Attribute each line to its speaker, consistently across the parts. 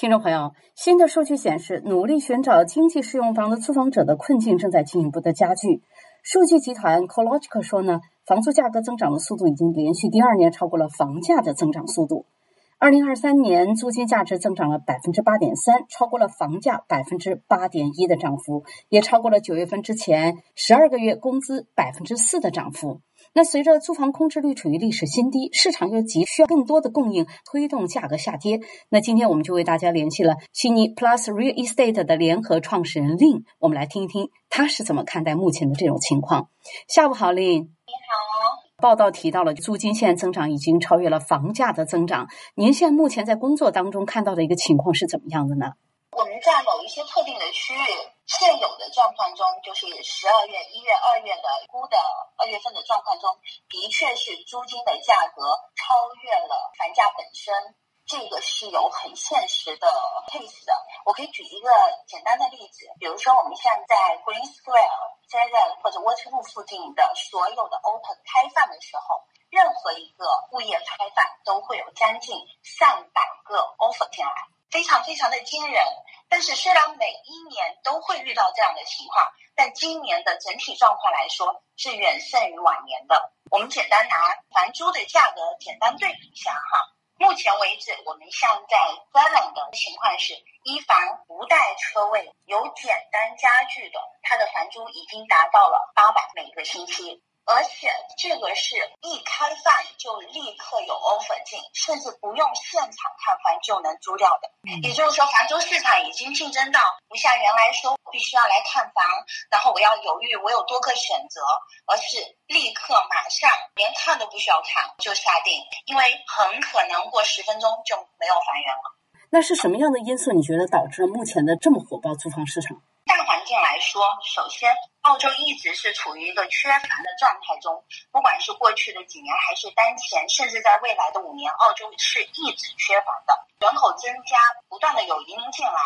Speaker 1: 听众朋友，新的数据显示，努力寻找经济适用房的租房者的困境正在进一步的加剧。数据集团 CoLogic 说呢，房租价格增长的速度已经连续第二年超过了房价的增长速度。二零二三年租金价值增长了百分之八点三，超过了房价百分之八点一的涨幅，也超过了九月份之前十二个月工资百分之四的涨幅。那随着租房空置率处于历史新低，市场又急需要更多的供应推动价格下跌。那今天我们就为大家联系了悉尼 Plus Real Estate 的联合创始人令，我们来听一听他是怎么看待目前的这种情况。下午好，令。
Speaker 2: 你好。
Speaker 1: 报道提到了租金现在增长已经超越了房价的增长。您现在目前在工作当中看到的一个情况是怎么样的呢？
Speaker 2: 我们在某一些特定的区域。现有的状况中，就是十二月、一月、二月的估的二月份的状况中，的确是租金的价格超越了房价本身，这个是有很现实的 case 的。我可以举一个简单的例子，比如说我们现在在 Green Square、Seven 或者 Waterloo 附近的所有的 open 开放的时候，任何一个物业开放都会有将近上百个 offer 进来。非常非常的惊人，但是虽然每一年都会遇到这样的情况，但今年的整体状况来说是远胜于往年的。我们简单拿房租的价格简单对比一下哈。目前为止，我们现在观望的情况是，一房不带车位、有简单家具的，它的房租已经达到了八百每个星期。而且这个是一开放就立刻有 offer 进，甚至不用现场看房就能租掉的。也就是说，房租市场已经竞争到不像原来说必须要来看房，然后我要犹豫，我有多个选择，而是立刻马上连看都不需要看就下定，因为很可能过十分钟就没有房源了。
Speaker 1: 那是什么样的因素？你觉得导致了目前的这么火爆租房市场？
Speaker 2: 大环境来说，首先，澳洲一直是处于一个缺房的状态中，不管是过去的几年，还是当前，甚至在未来的五年，澳洲是一直缺房的。人口增加，不断的有移民进来，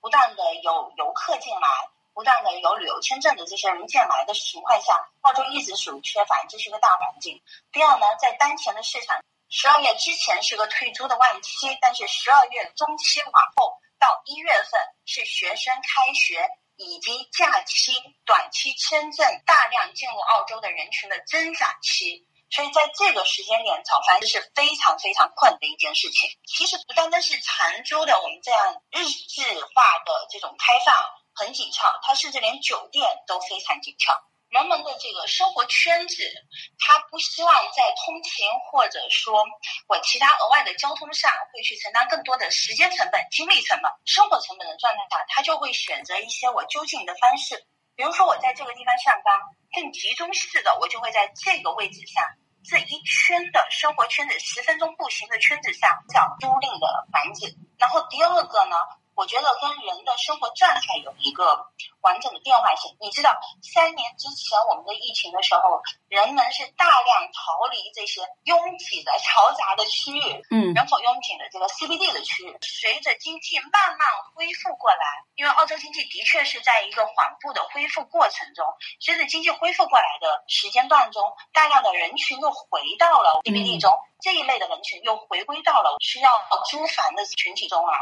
Speaker 2: 不断的有游客进来，不断的有旅游签证的这些人进来的情况下，澳洲一直属于缺房，这是个大环境。第二呢，在当前的市场，十二月之前是个退租的旺期，但是十二月中期往后到一月份是学生开学。以及假期、短期签证大量进入澳洲的人群的增长期，所以在这个时间点找房是非常非常困难的一件事情。其实不单单是长租的，我们这样日制化的这种开放很紧俏，它甚至连酒店都非常紧俏。人们的这个生活圈子，他不希望在通勤或者说我其他额外的交通上会去承担更多的时间成本、精力成本、生活成本的状态下，他就会选择一些我就近的方式。比如说，我在这个地方上班，更集中式的，我就会在这个位置上这一圈的生活圈子，十分钟步行的圈子上找租赁的房子。然后第二个呢？我觉得跟人的生活状态有一个完整的变化性。你知道，三年之前我们的疫情的时候，人们是大量逃离这些拥挤的、嘈杂的区域，嗯，人口拥挤的这个 CBD 的区域。随着经济慢慢恢复过来，因为澳洲经济的确是在一个缓步的恢复过程中。随着经济恢复过来的时间段中，大量的人群又回到了 CBD 中，这一类的人群又回归到了需要租房的群体中来。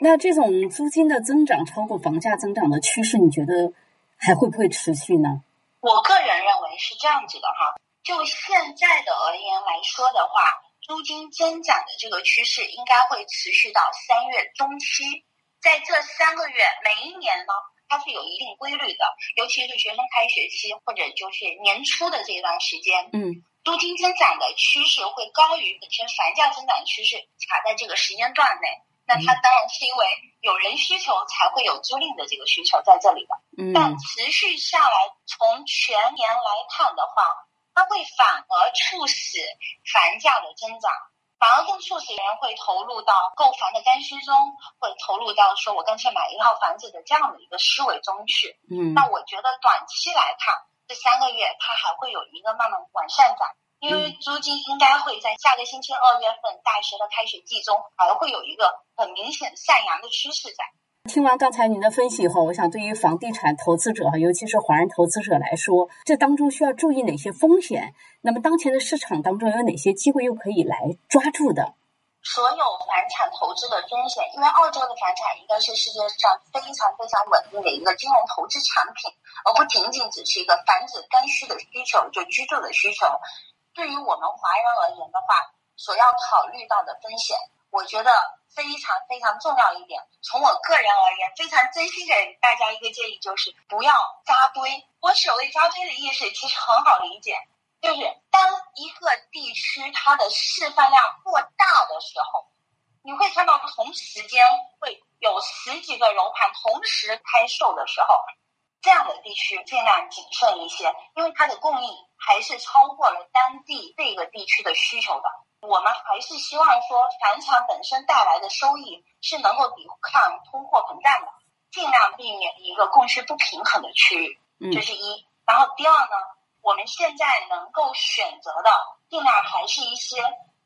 Speaker 1: 那这种租金的增长超过房价增长的趋势，你觉得还会不会持续呢？
Speaker 2: 我个人认为是这样子的哈，就现在的而言来说的话，租金增长的这个趋势应该会持续到三月中期。在这三个月，每一年呢，它是有一定规律的，尤其是学生开学期或者就是年初的这一段时间，嗯，租金增长的趋势会高于本身房价增长趋势，卡在这个时间段内。那它当然是因为有人需求才会有租赁的这个需求在这里的，嗯但持续下来从全年来看的话，它会反而促使房价的增长，反而更促使人会投入到购房的刚需中，会投入到说我干脆买一套房子的这样的一个思维中去。嗯，那我觉得短期来看，这三个月它还会有一个慢慢往上涨。因为租金应该会在下个星期二月份大学的开学季中，还会有一个很明显上扬的趋势在。
Speaker 1: 听完刚才您的分析以后，我想对于房地产投资者，尤其是华人投资者来说，这当中需要注意哪些风险？那么当前的市场当中有哪些机会又可以来抓住的？
Speaker 2: 所有房产投资的风险，因为澳洲的房产应该是世界上非常非常稳定的一个金融投资产品，而不仅仅只是一个房子刚需的需求，就居住的需求。对于我们华人而言的话，所要考虑到的风险，我觉得非常非常重要一点。从我个人而言，非常真心给大家一个建议，就是不要扎堆。我所谓扎堆的意思，其实很好理解。就是当一个地区它的示范量过大的时候，你会看到同时间会有十几个楼盘同时开售的时候，这样的地区尽量谨慎一些，因为它的供应还是超过了当地这个地区的需求的。我们还是希望说，房产本身带来的收益是能够抵抗通货膨胀的，尽量避免一个供需不平衡的区域，这是一。然后第二呢？我们现在能够选择的，尽量还是一些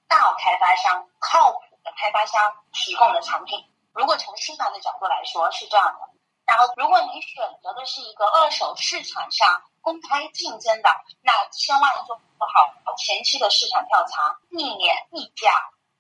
Speaker 2: 大开发商、靠谱的开发商提供的产品。如果从新房的角度来说是这样的，然后如果你选择的是一个二手市场上公开竞争的，那千万做不好前期的市场调查，避免溢价。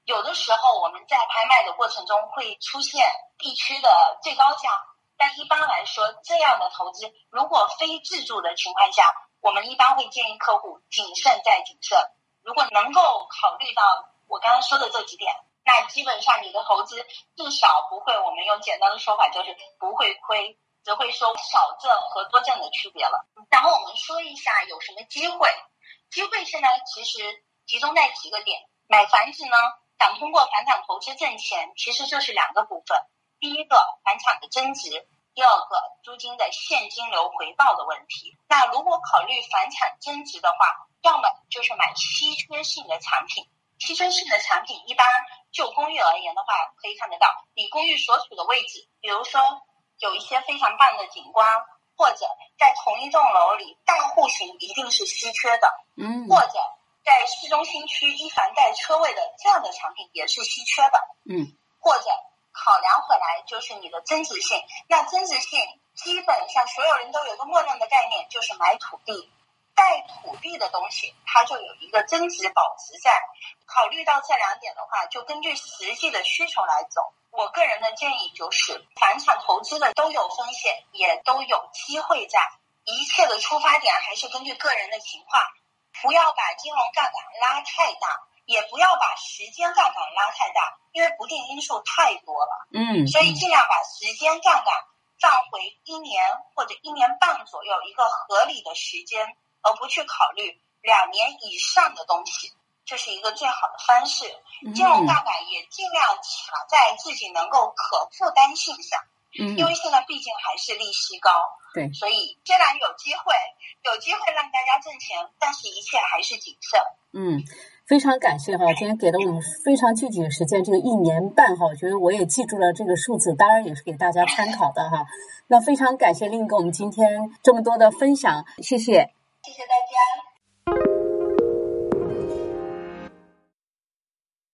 Speaker 2: 有的时候我们在拍卖的过程中会出现地区的最高价，但一般来说，这样的投资如果非自住的情况下。我们一般会建议客户谨慎再谨慎。如果能够考虑到我刚刚说的这几点，那基本上你的投资至少不会，我们用简单的说法就是不会亏，只会收少挣和多挣的区别了。然后我们说一下有什么机会？机会现在其实集中在几个点。买房子呢，想通过房产投资挣钱，其实就是两个部分。第一个，房产的增值。第二个，租金的现金流回报的问题。那如果考虑房产增值的话，要么就是买稀缺性的产品。稀缺性的产品，一般就公寓而言的话，可以看得到，你公寓所处的位置，比如说有一些非常棒的景观，或者在同一栋楼里大户型一定是稀缺的。
Speaker 1: 嗯。
Speaker 2: 或者在市中心区一房带车位的这样的产品也是稀缺的。
Speaker 1: 嗯。
Speaker 2: 或者。考量回来就是你的增值性，那增值性基本上所有人都有一个默认的概念，就是买土地，带土地的东西它就有一个增值保值在。考虑到这两点的话，就根据实际的需求来走。我个人的建议就是，房产投资的都有风险，也都有机会在。一切的出发点还是根据个人的情况，不要把金融杠杆拉太大。也不要把时间杠杆拉太大，因为不定因素太多了。
Speaker 1: 嗯，
Speaker 2: 所以尽量把时间杠杆放回一年或者一年半左右，一个合理的时间，而不去考虑两年以上的东西，这是一个最好的方式。金融杠杆也尽量卡在自己能够可负担性上。
Speaker 1: 嗯，
Speaker 2: 因为现在毕竟还是利息高。
Speaker 1: 对，
Speaker 2: 所以虽然有机会，有机会让大家挣钱，但是一切还是谨慎。
Speaker 1: 嗯。非常感谢哈，今天给了我们非常具体的时间，这个一年半哈，我觉得我也记住了这个数字，当然也是给大家参考的哈。那非常感谢令给我们今天这么多的分享，谢谢，
Speaker 2: 谢谢大家。